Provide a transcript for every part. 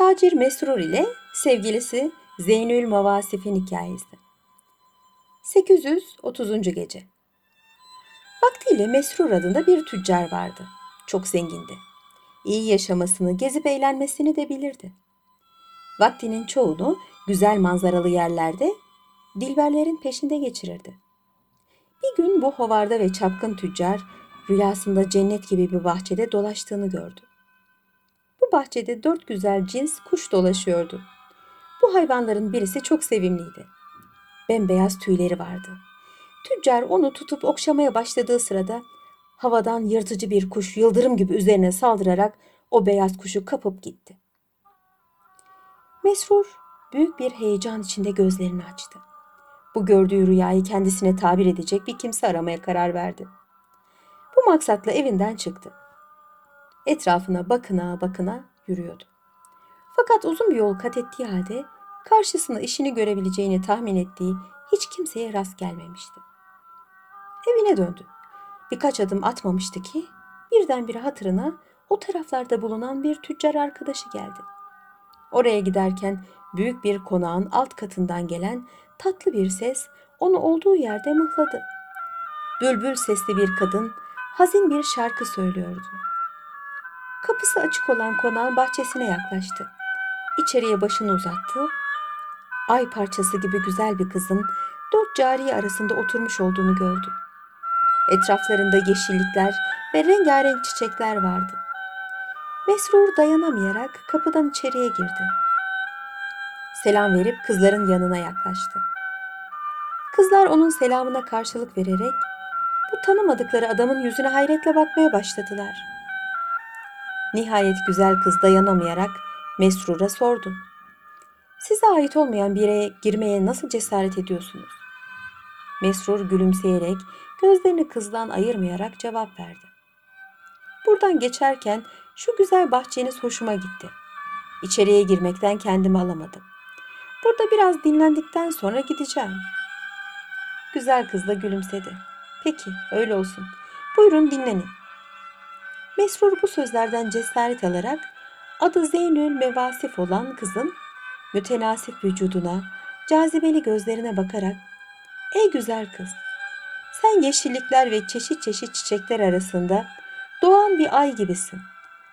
Tacir Mesrur ile sevgilisi Zeynül Mavasif'in hikayesi. 830. gece. Vaktiyle Mesrur adında bir tüccar vardı. Çok zengindi. İyi yaşamasını, gezip eğlenmesini de bilirdi. Vaktinin çoğunu güzel manzaralı yerlerde dilberlerin peşinde geçirirdi. Bir gün bu hovarda ve çapkın tüccar rüyasında cennet gibi bir bahçede dolaştığını gördü. Bu bahçede dört güzel cins kuş dolaşıyordu. Bu hayvanların birisi çok sevimliydi. Bembeyaz tüyleri vardı. Tüccar onu tutup okşamaya başladığı sırada havadan yırtıcı bir kuş yıldırım gibi üzerine saldırarak o beyaz kuşu kapıp gitti. Mesrur büyük bir heyecan içinde gözlerini açtı. Bu gördüğü rüyayı kendisine tabir edecek bir kimse aramaya karar verdi. Bu maksatla evinden çıktı. Etrafına bakına bakına yürüyordu. Fakat uzun bir yol kat ettiği halde karşısında işini görebileceğini tahmin ettiği hiç kimseye rast gelmemişti. Evine döndü. Birkaç adım atmamıştı ki birdenbire hatırına o taraflarda bulunan bir tüccar arkadaşı geldi. Oraya giderken büyük bir konağın alt katından gelen tatlı bir ses onu olduğu yerde mıhladı. Bülbül sesli bir kadın hazin bir şarkı söylüyordu. Kapısı açık olan konağın bahçesine yaklaştı. İçeriye başını uzattı. Ay parçası gibi güzel bir kızın dört cariye arasında oturmuş olduğunu gördü. Etraflarında yeşillikler ve rengarenk çiçekler vardı. Mesrur dayanamayarak kapıdan içeriye girdi. Selam verip kızların yanına yaklaştı. Kızlar onun selamına karşılık vererek bu tanımadıkları adamın yüzüne hayretle bakmaya başladılar. Nihayet güzel kız dayanamayarak Mesrur'a sordu. Size ait olmayan bir girmeye nasıl cesaret ediyorsunuz? Mesrur gülümseyerek gözlerini kızdan ayırmayarak cevap verdi. Buradan geçerken şu güzel bahçeniz hoşuma gitti. İçeriye girmekten kendimi alamadım. Burada biraz dinlendikten sonra gideceğim. Güzel kız da gülümsedi. Peki, öyle olsun. Buyurun dinlenin. Mesrur bu sözlerden cesaret alarak adı Zeynül Mevasif olan kızın mütenasip vücuduna, cazibeli gözlerine bakarak Ey güzel kız, sen yeşillikler ve çeşit çeşit çiçekler arasında doğan bir ay gibisin.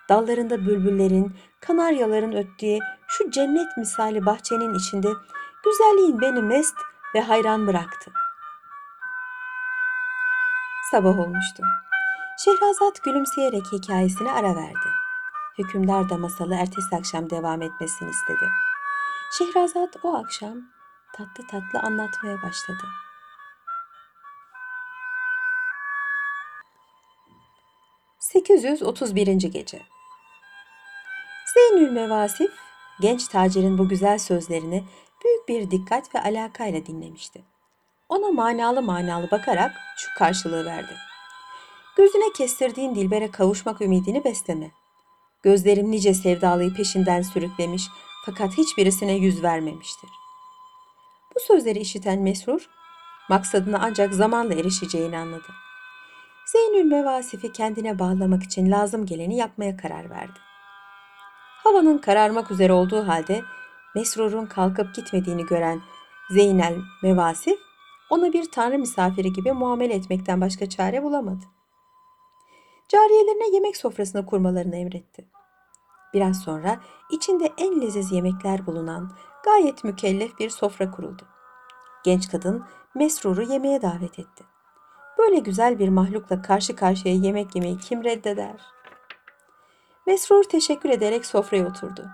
Dallarında bülbüllerin, kanaryaların öttüğü şu cennet misali bahçenin içinde güzelliğin beni mest ve hayran bıraktı. Sabah olmuştu. Şehrazat gülümseyerek hikayesine ara verdi. Hükümdar da masalı ertesi akşam devam etmesini istedi. Şehrazat o akşam tatlı tatlı anlatmaya başladı. ...831. Gece Zeynül Mevasif, genç tacirin bu güzel sözlerini büyük bir dikkat ve alakayla dinlemişti. Ona manalı manalı bakarak şu karşılığı verdi. Gözüne kestirdiğin dilbere kavuşmak ümidini besleme. Gözlerim nice sevdalıyı peşinden sürüklemiş fakat hiçbirisine yüz vermemiştir. Bu sözleri işiten Mesrur, maksadına ancak zamanla erişeceğini anladı. Zeynül Mevasif'i kendine bağlamak için lazım geleni yapmaya karar verdi. Havanın kararmak üzere olduğu halde Mesrur'un kalkıp gitmediğini gören Zeynel Mevasif ona bir tanrı misafiri gibi muamele etmekten başka çare bulamadı. Cariyelerine yemek sofrasını kurmalarını emretti. Biraz sonra içinde en leziz yemekler bulunan gayet mükellef bir sofra kuruldu. Genç kadın Mesrur'u yemeğe davet etti. Böyle güzel bir mahlukla karşı karşıya yemek yemeyi kim reddeder? Mesrur teşekkür ederek sofraya oturdu.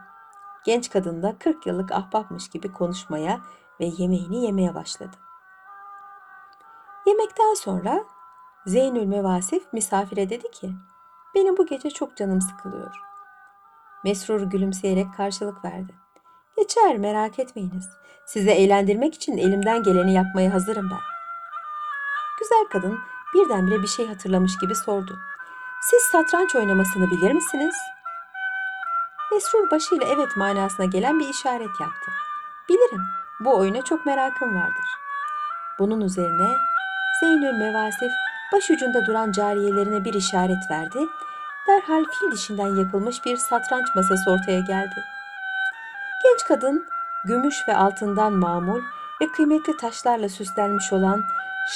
Genç kadın da 40 yıllık ahbapmış gibi konuşmaya ve yemeğini yemeye başladı. Yemekten sonra Zeynül Mevasif misafire dedi ki, benim bu gece çok canım sıkılıyor. Mesrur gülümseyerek karşılık verdi. Geçer merak etmeyiniz. Sizi eğlendirmek için elimden geleni yapmaya hazırım ben. Güzel kadın birdenbire bir şey hatırlamış gibi sordu. Siz satranç oynamasını bilir misiniz? Mesrur başıyla evet manasına gelen bir işaret yaptı. Bilirim, bu oyuna çok merakım vardır. Bunun üzerine Zeynül Mevasif başucunda duran cariyelerine bir işaret verdi. Derhal fil dişinden yapılmış bir satranç masası ortaya geldi. Genç kadın gümüş ve altından mamul ve kıymetli taşlarla süslenmiş olan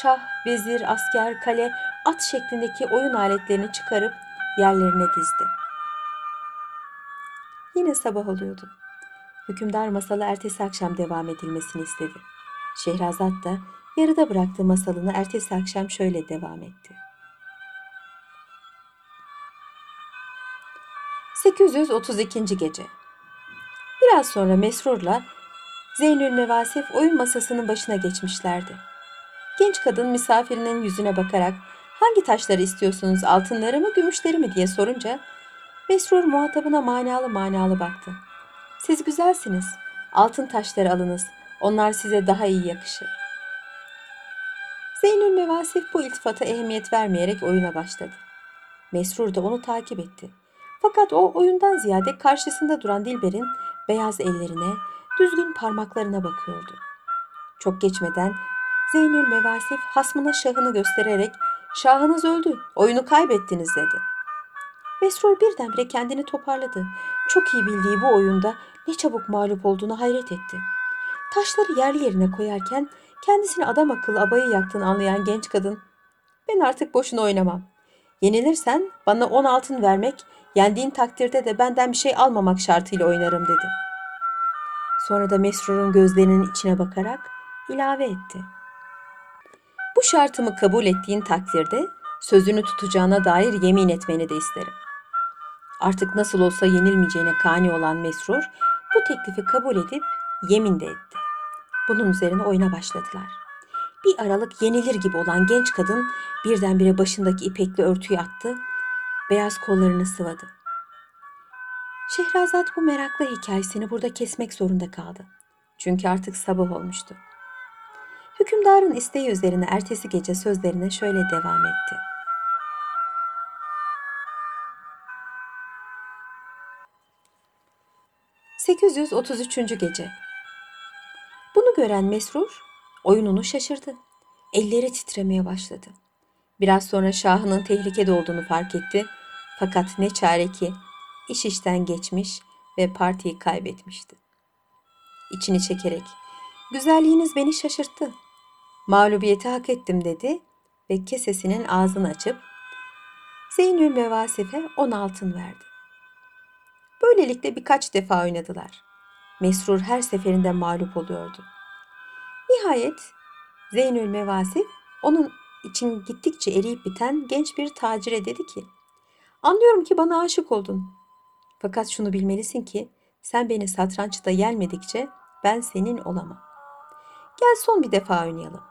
şah, vezir, asker, kale, at şeklindeki oyun aletlerini çıkarıp yerlerine dizdi. Yine sabah oluyordu. Hükümdar masalı ertesi akşam devam edilmesini istedi. Şehrazat da yarıda bıraktığı masalını ertesi akşam şöyle devam etti. 832. gece. Biraz sonra Mesrur'la Zeynül Mevasif oyun masasının başına geçmişlerdi. Genç kadın misafirinin yüzüne bakarak hangi taşları istiyorsunuz altınları mı gümüşleri mi diye sorunca Mesrur muhatabına manalı manalı baktı. Siz güzelsiniz. Altın taşları alınız. Onlar size daha iyi yakışır. Zeynül Mevasif bu iltifata ehemmiyet vermeyerek oyuna başladı. Mesrur da onu takip etti. Fakat o oyundan ziyade karşısında duran Dilber'in beyaz ellerine, düzgün parmaklarına bakıyordu. Çok geçmeden Zeynül Mevasif hasmına şahını göstererek ''Şahınız öldü, oyunu kaybettiniz.'' dedi. Mesrur birdenbire kendini toparladı. Çok iyi bildiği bu oyunda ne çabuk mağlup olduğunu hayret etti. Taşları yerli yerine koyarken kendisini adam akıllı abayı yaktığını anlayan genç kadın ''Ben artık boşuna oynamam. Yenilirsen bana on altın vermek, yendiğin takdirde de benden bir şey almamak şartıyla oynarım.'' dedi. Sonra da Mesrur'un gözlerinin içine bakarak ilave etti. Bu şartımı kabul ettiğin takdirde sözünü tutacağına dair yemin etmeni de isterim. Artık nasıl olsa yenilmeyeceğine kani olan Mesrur bu teklifi kabul edip yemin de etti. Bunun üzerine oyuna başladılar. Bir aralık yenilir gibi olan genç kadın birdenbire başındaki ipekli örtüyü attı, beyaz kollarını sıvadı. Şehrazat bu meraklı hikayesini burada kesmek zorunda kaldı. Çünkü artık sabah olmuştu. Hükümdarın isteği üzerine ertesi gece sözlerine şöyle devam etti. ...833. gece. Gören Mesrur oyununu şaşırdı. Elleri titremeye başladı. Biraz sonra şahının tehlikede olduğunu fark etti. Fakat ne çare ki iş işten geçmiş ve partiyi kaybetmişti. İçini çekerek Güzelliğiniz beni şaşırttı. Mağlubiyeti hak ettim dedi ve kesesinin ağzını açıp Zeynül Mevasif'e on altın verdi. Böylelikle birkaç defa oynadılar. Mesrur her seferinde mağlup oluyordu. Nihayet Zeynül Mevasif onun için gittikçe eriyip biten genç bir tacire dedi ki Anlıyorum ki bana aşık oldun. Fakat şunu bilmelisin ki sen beni satrançta yenmedikçe ben senin olamam. Gel son bir defa oynayalım.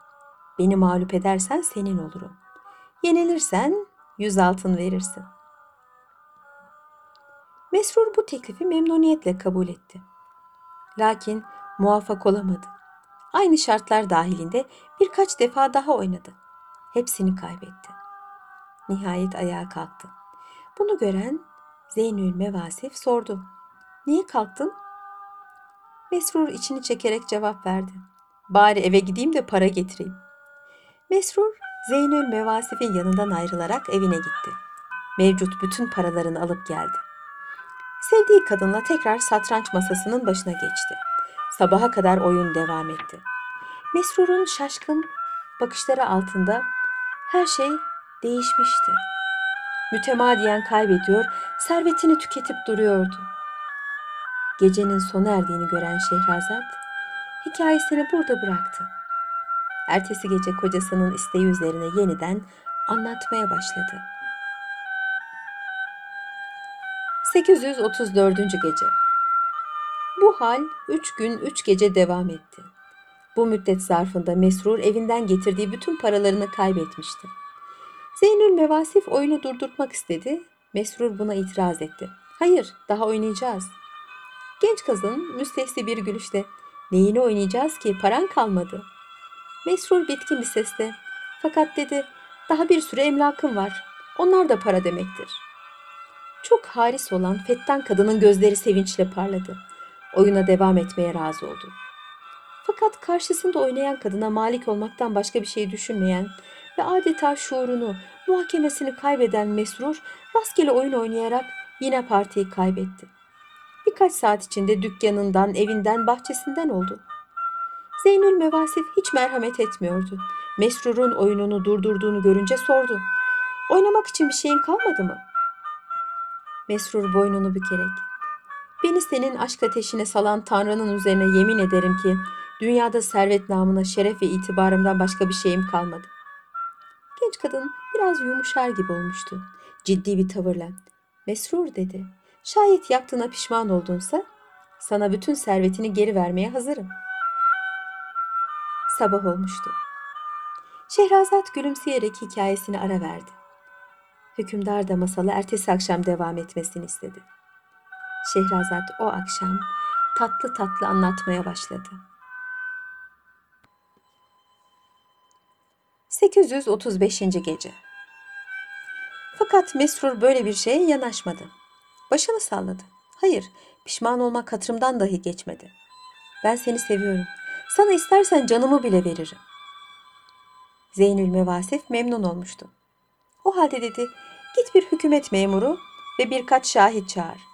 Beni mağlup edersen senin olurum. Yenilirsen yüz altın verirsin. Mesrur bu teklifi memnuniyetle kabul etti. Lakin muvaffak olamadı. Aynı şartlar dahilinde birkaç defa daha oynadı. Hepsini kaybetti. Nihayet ayağa kalktı. Bunu gören Zeynül Mevasif sordu. Niye kalktın? Mesrur içini çekerek cevap verdi. Bari eve gideyim de para getireyim. Mesrur Zeynül Mevasif'in yanından ayrılarak evine gitti. Mevcut bütün paralarını alıp geldi. Sevdiği kadınla tekrar satranç masasının başına geçti. Sabaha kadar oyun devam etti. Mesrur'un şaşkın bakışları altında her şey değişmişti. Mütemadiyen kaybediyor, servetini tüketip duruyordu. Gecenin sona erdiğini gören Şehrazat hikayesini burada bıraktı. Ertesi gece kocasının isteği üzerine yeniden anlatmaya başladı. 834. gece. Bu hal üç gün üç gece devam etti. Bu müddet zarfında Mesrur evinden getirdiği bütün paralarını kaybetmişti. Zeynül Mevasif oyunu durdurtmak istedi. Mesrur buna itiraz etti. Hayır, daha oynayacağız. Genç kadın müstehsi bir gülüşle neyini oynayacağız ki paran kalmadı. Mesrur bitkin bir sesle fakat dedi daha bir sürü emlakım var. Onlar da para demektir. Çok haris olan fettan kadının gözleri sevinçle parladı. Oyuna devam etmeye razı oldu. Fakat karşısında oynayan kadına malik olmaktan başka bir şey düşünmeyen ve adeta şuurunu, muhakemesini kaybeden Mesrur rastgele oyun oynayarak yine partiyi kaybetti. Birkaç saat içinde dükkanından, evinden, bahçesinden oldu. Zeynül Mevasif hiç merhamet etmiyordu. Mesrur'un oyununu durdurduğunu görünce sordu. Oynamak için bir şeyin kalmadı mı? Mesrur boynunu bükerek. Beni senin aşk ateşine salan Tanrı'nın üzerine yemin ederim ki dünyada servet namına şeref ve itibarımdan başka bir şeyim kalmadı. Genç kadın biraz yumuşar gibi olmuştu. Ciddi bir tavırla. Mesrur dedi. Şayet yaptığına pişman oldunsa sana bütün servetini geri vermeye hazırım. Sabah olmuştu. Şehrazat gülümseyerek hikayesini ara verdi. Hükümdar da masalı ertesi akşam devam etmesini istedi. Şehrazat o akşam tatlı tatlı anlatmaya başladı. 835. gece. Fakat Mesrur böyle bir şeye yanaşmadı. Başını salladı. Hayır, pişman olmak hatırımdan dahi geçmedi. Ben seni seviyorum. Sana istersen canımı bile veririm. Zeynül Mevasif memnun olmuştu. O halde dedi, git bir hükümet memuru ve birkaç şahit çağır.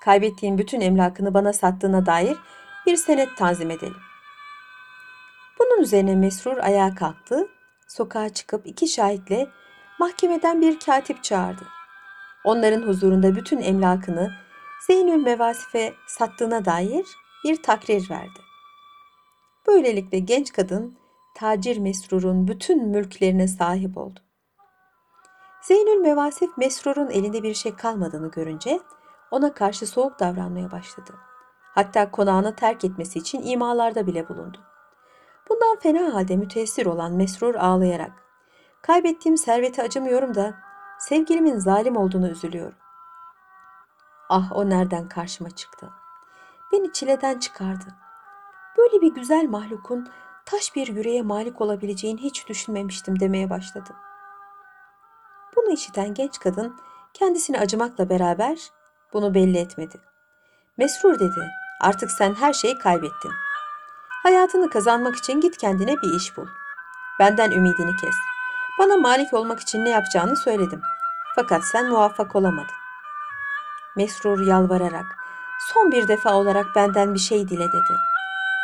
Kaybettiğin bütün emlakını bana sattığına dair bir senet tanzim edelim. Bunun üzerine Mesrur ayağa kalktı, sokağa çıkıp iki şahitle mahkemeden bir katip çağırdı. Onların huzurunda bütün emlakını Zeynül Mevasif'e sattığına dair bir takrir verdi. Böylelikle genç kadın tacir Mesrur'un bütün mülklerine sahip oldu. Zeynül Mevasif Mesrur'un elinde bir şey kalmadığını görünce ona karşı soğuk davranmaya başladı. Hatta konağını terk etmesi için imalarda bile bulundu. Bundan fena halde müteessir olan Mesrur ağlayarak Kaybettiğim servete acımıyorum da sevgilimin zalim olduğunu üzülüyorum. Ah o nereden karşıma çıktı. Beni çileden çıkardı. Böyle bir güzel mahlukun taş bir yüreğe malik olabileceğini hiç düşünmemiştim demeye başladı. Bunu işiten genç kadın kendisini acımakla beraber bunu belli etmedi. Mesrur dedi, artık sen her şeyi kaybettin. Hayatını kazanmak için git kendine bir iş bul. Benden ümidini kes. Bana malik olmak için ne yapacağını söyledim. Fakat sen muvaffak olamadın. Mesrur yalvararak, son bir defa olarak benden bir şey dile dedi.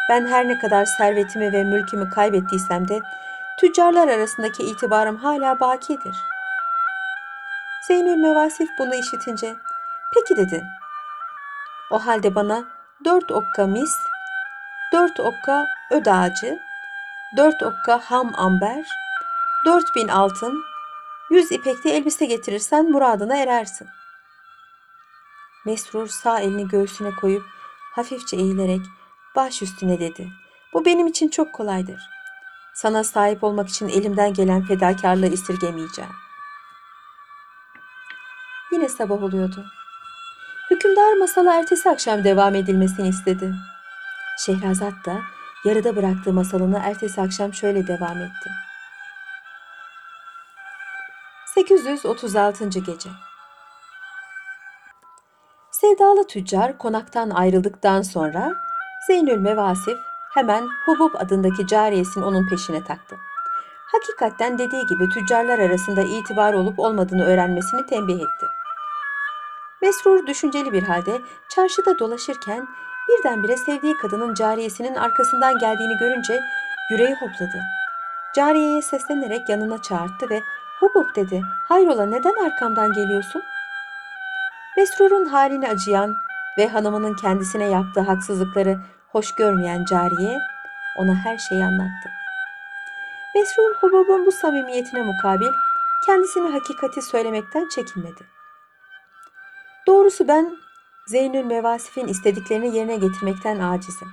Ben her ne kadar servetimi ve mülkümü kaybettiysem de tüccarlar arasındaki itibarım hala bakidir. Zeynül Mevasif bunu işitince, peki dedi. O halde bana dört okka mis, dört okka öd ağacı, dört okka ham amber, dört bin altın, yüz ipekli elbise getirirsen muradına erersin. Mesrur sağ elini göğsüne koyup hafifçe eğilerek baş üstüne dedi. Bu benim için çok kolaydır. Sana sahip olmak için elimden gelen fedakarlığı esirgemeyeceğim. Yine sabah oluyordu. Hükümdar masala ertesi akşam devam edilmesini istedi. Şehrazat da yarıda bıraktığı masalını ertesi akşam şöyle devam etti. 836. gece. Sevdalı tüccar konaktan ayrıldıktan sonra Zeynül Mevasif hemen Hubub adındaki cariyesini onun peşine taktı. Hakikatten dediği gibi tüccarlar arasında itibar olup olmadığını öğrenmesini tembih etti. Mesrur düşünceli bir halde çarşıda dolaşırken birdenbire sevdiği kadının cariyesinin arkasından geldiğini görünce yüreği hopladı. Cariyeye seslenerek yanına çağırdı ve Hubub dedi. Hayrola neden arkamdan geliyorsun? Mesrur'un halini acıyan ve hanımının kendisine yaptığı haksızlıkları hoş görmeyen cariye ona her şeyi anlattı. Mesrur Hubub'un bu samimiyetine mukabil kendisine hakikati söylemekten çekinmedi. Doğrusu ben Zeynül Mevasif'in istediklerini yerine getirmekten acizim.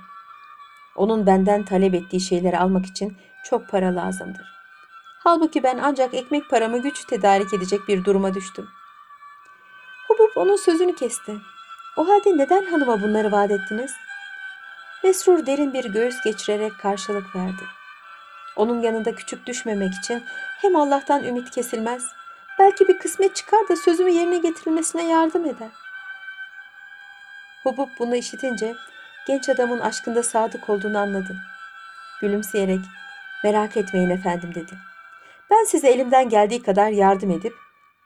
Onun benden talep ettiği şeyleri almak için çok para lazımdır. Halbuki ben ancak ekmek paramı güç tedarik edecek bir duruma düştüm. Hubub onun sözünü kesti. O halde neden hanıma bunları vaat ettiniz? Mesrur derin bir göğüs geçirerek karşılık verdi. Onun yanında küçük düşmemek için hem Allah'tan ümit kesilmez, belki bir kısmet çıkar da sözümü yerine getirilmesine yardım eder. Hubub bunu işitince genç adamın aşkında sadık olduğunu anladı. Gülümseyerek merak etmeyin efendim dedi. Ben size elimden geldiği kadar yardım edip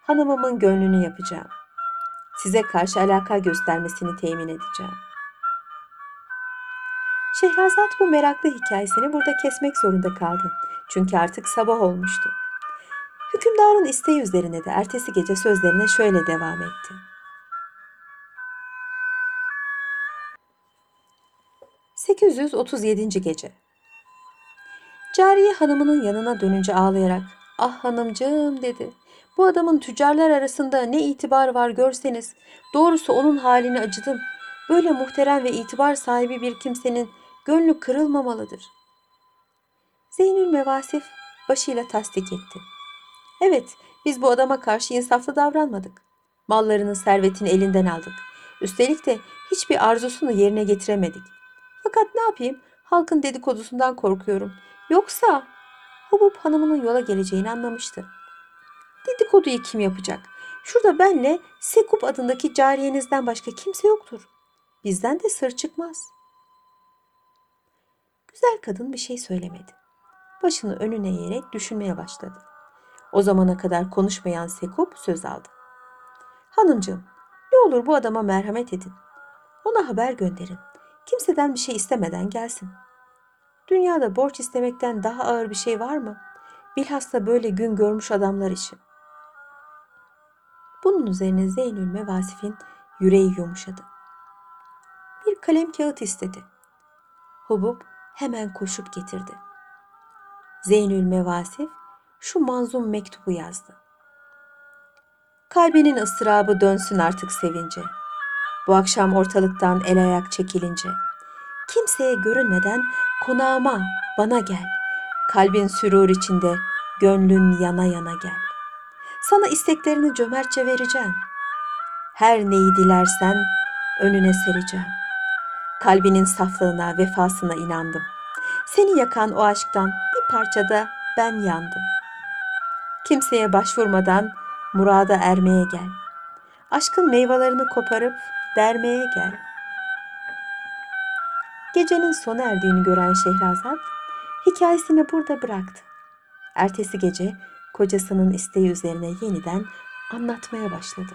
hanımımın gönlünü yapacağım. size karşı alaka göstermesini temin edeceğim. Şehrazat bu meraklı hikayesini burada kesmek zorunda kaldı. Çünkü artık sabah olmuştu. Hükümdarın isteği üzerine de ertesi gece sözlerine şöyle devam etti. ...837. Gece Cariye hanımının yanına dönünce ağlayarak ''Ah hanımcığım'' dedi. ''Bu adamın tüccarlar arasında ne itibar var görseniz. Doğrusu onun halini acıdım. Böyle muhterem ve itibar sahibi bir kimsenin gönlü kırılmamalıdır.'' Zeynül Mevasif başıyla tasdik etti. Evet, biz bu adama karşı insaflı davranmadık. Mallarını, servetini elinden aldık. Üstelik de hiçbir arzusunu yerine getiremedik. Fakat ne yapayım? Halkın dedikodusundan korkuyorum. Yoksa Hubub hanımının yola geleceğini anlamıştı. Dedikoduyu kim yapacak? Şurada benle Sekup adındaki cariyenizden başka kimse yoktur. Bizden de sır çıkmaz. Güzel kadın bir şey söylemedi. Başını önüne eğerek düşünmeye başladı. O zamana kadar konuşmayan Sekup söz aldı. Hanımcığım, ne olur bu adama merhamet edin. Ona haber gönderin. Kimseden bir şey istemeden gelsin. Dünyada borç istemekten daha ağır bir şey var mı? Bilhassa böyle gün görmüş adamlar için. Bunun üzerine Zeynül Mevasif'in yüreği yumuşadı. Bir kalem kağıt istedi. Hubub hemen koşup getirdi. Zeynül Mevasif şu manzum mektubu yazdı. Kalbinin ıstırabı dönsün artık sevince. Bu akşam ortalıktan el ayak çekilince. Kimseye görünmeden konağıma bana gel. Kalbin sürur içinde, gönlün yana yana gel. Sana isteklerini cömertçe vereceğim. Her neyi dilersen önüne sereceğim. Kalbinin saflığına, vefasına inandım. Seni yakan o aşktan bir parçada ben yandım. Kimseye başvurmadan murada ermeye gel. Aşkın meyvelerini koparıp dermeye gel. Gecenin sona erdiğini gören Şehrazat hikayesini burada bıraktı. Ertesi gece kocasının isteği üzerine yeniden anlatmaya başladı.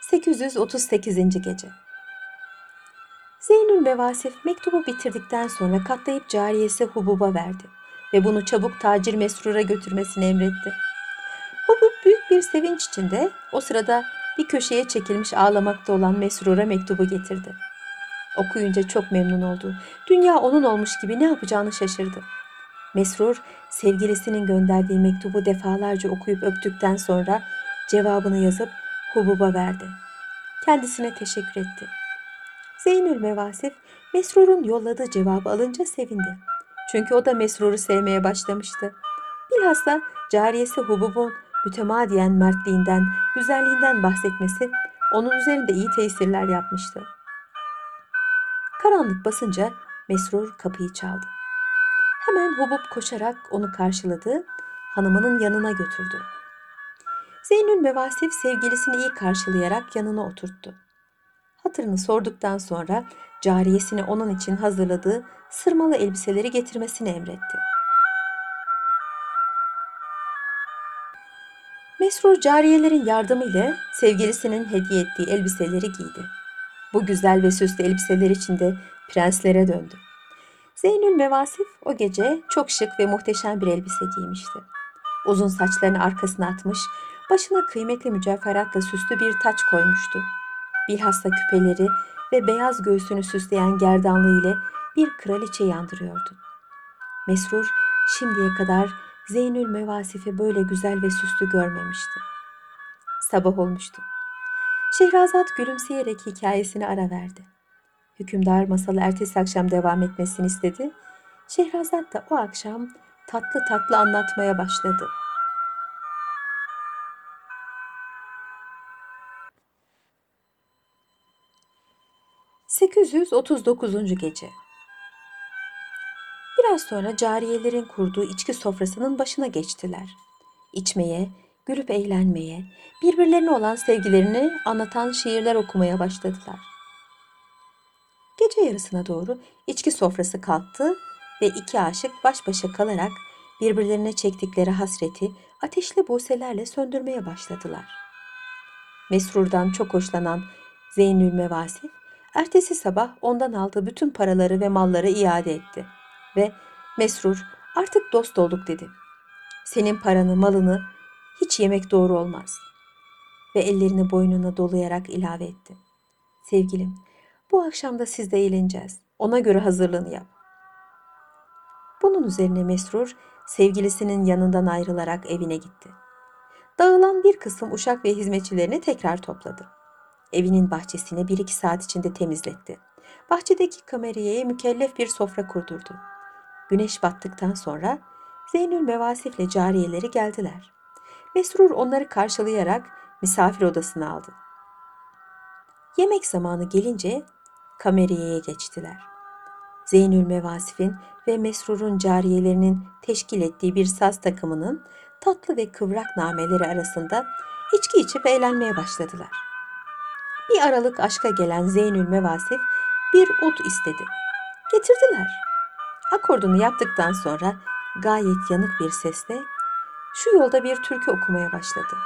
838. Gece Zeynül Mevasif mektubu bitirdikten sonra katlayıp cariyesi Hubub'a verdi ve bunu çabuk tacir Mesrur'a götürmesini emretti. Hubub büyük bir sevinç içinde o sırada bir köşeye çekilmiş ağlamakta olan Mesrur'a mektubu getirdi. Okuyunca çok memnun oldu. Dünya onun olmuş gibi ne yapacağını şaşırdı. Mesrur sevgilisinin gönderdiği mektubu defalarca okuyup öptükten sonra cevabını yazıp Hubub'a verdi. Kendisine teşekkür etti. Zeynül Mevasif Mesrur'un yolladığı cevabı alınca sevindi. Çünkü o da Mesrur'u sevmeye başlamıştı. Bilhassa cariyesi Hubub'un mütemadiyen mertliğinden, güzelliğinden bahsetmesi onun üzerinde iyi tesirler yapmıştı. Karanlık basınca Mesrur kapıyı çaldı. Hemen Hubub koşarak onu karşıladı, hanımının yanına götürdü. Zeynül Mevasif sevgilisini iyi karşılayarak yanına oturttu. Hatırını sorduktan sonra cariyesine onun için hazırladığı sırmalı elbiseleri getirmesini emretti. Mesrur cariyelerin yardımıyla sevgilisinin hediye ettiği elbiseleri giydi. Bu güzel ve süslü elbiseler içinde prenslere döndü. Zeynül Mevasif o gece çok şık ve muhteşem bir elbise giymişti. Uzun saçlarını arkasına atmış, başına kıymetli mücevheratla süslü bir taç koymuştu. Bilhassa küpeleri ve beyaz göğsünü süsleyen gerdanlığı ile bir kraliçe andırıyordu. Mesrur şimdiye kadar Zeynül Mevasif'i böyle güzel ve süslü görmemişti. Sabah olmuştu. Şehrazat gülümseyerek hikayesine ara verdi. Hükümdar masalı ertesi akşam devam etmesini istedi. Şehrazat da o akşam tatlı tatlı anlatmaya başladı. ...839. Gece Biraz sonra cariyelerin kurduğu içki sofrasının başına geçtiler. İçmeye, gülüp eğlenmeye, birbirlerine olan sevgilerini anlatan şiirler okumaya başladılar. Gece yarısına doğru içki sofrası kalktı ve iki aşık baş başa kalarak birbirlerine çektikleri hasreti ateşli buselerle söndürmeye başladılar. Mesrur'dan çok hoşlanan Zeynül Mevasif, ertesi sabah ondan aldığı bütün paraları ve malları iade etti. Ve Mesrur artık dost olduk dedi. Senin paranı, malını hiç yemek doğru olmaz. Ve ellerini boynuna dolayarak ilave etti. Sevgilim, bu akşam da siz de eğleneceğiz. Ona göre hazırlığını yap. Bunun üzerine Mesrur sevgilisinin yanından ayrılarak evine gitti. Dağılan bir kısım uşak ve hizmetçilerini tekrar topladı. Evinin bahçesini bir iki saat içinde temizletti. Bahçedeki kameraya mükellef bir sofra kurdurdu. Güneş battıktan sonra Zeynül Mevasif'le cariyeleri geldiler. Mesrur onları karşılayarak misafir odasına aldı. Yemek zamanı gelince kameriyeye geçtiler. Zeynül Mevasif'in ve Mesrur'un cariyelerinin teşkil ettiği bir saz takımının tatlı ve kıvrak nameleri arasında içki içip eğlenmeye başladılar. Bir aralık aşka gelen Zeynül Mevasif bir ut istedi. Getirdiler. Akordunu yaptıktan sonra gayet yanık bir sesle şu yolda bir türkü okumaya başladı.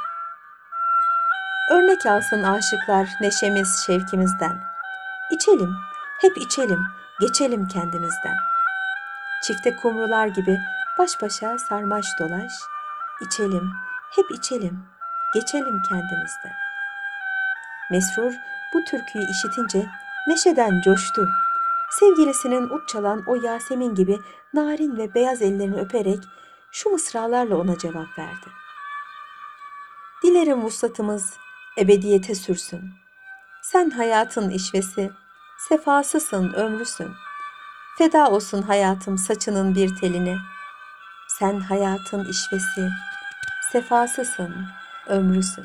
Örnek alsın aşıklar neşemiz şevkimizden. İçelim, hep içelim, geçelim kendimizden. Çifte kumrular gibi baş başa sarmaş dolaş, içelim, hep içelim, geçelim kendimizden. Mesrur bu türküyü işitince neşeden coştu. Sevgilisinin ut çalan o Yasemin gibi narin ve beyaz ellerini öperek şu mısralarla ona cevap verdi. Dilerim vuslatımız ebediyete sürsün. Sen hayatın işvesi, sefasısın ömrüsün. Feda olsun hayatım saçının bir teline. Sen hayatın işvesi, sefasısın ömrüsün.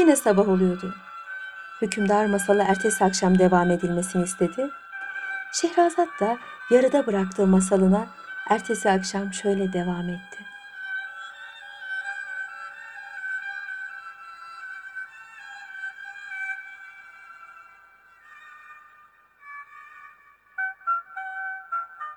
Yine sabah oluyordu. Hükümdar masalı ertesi akşam devam edilmesini istedi. Şehrazat da yarıda bıraktığı masalına ertesi akşam şöyle devam etti.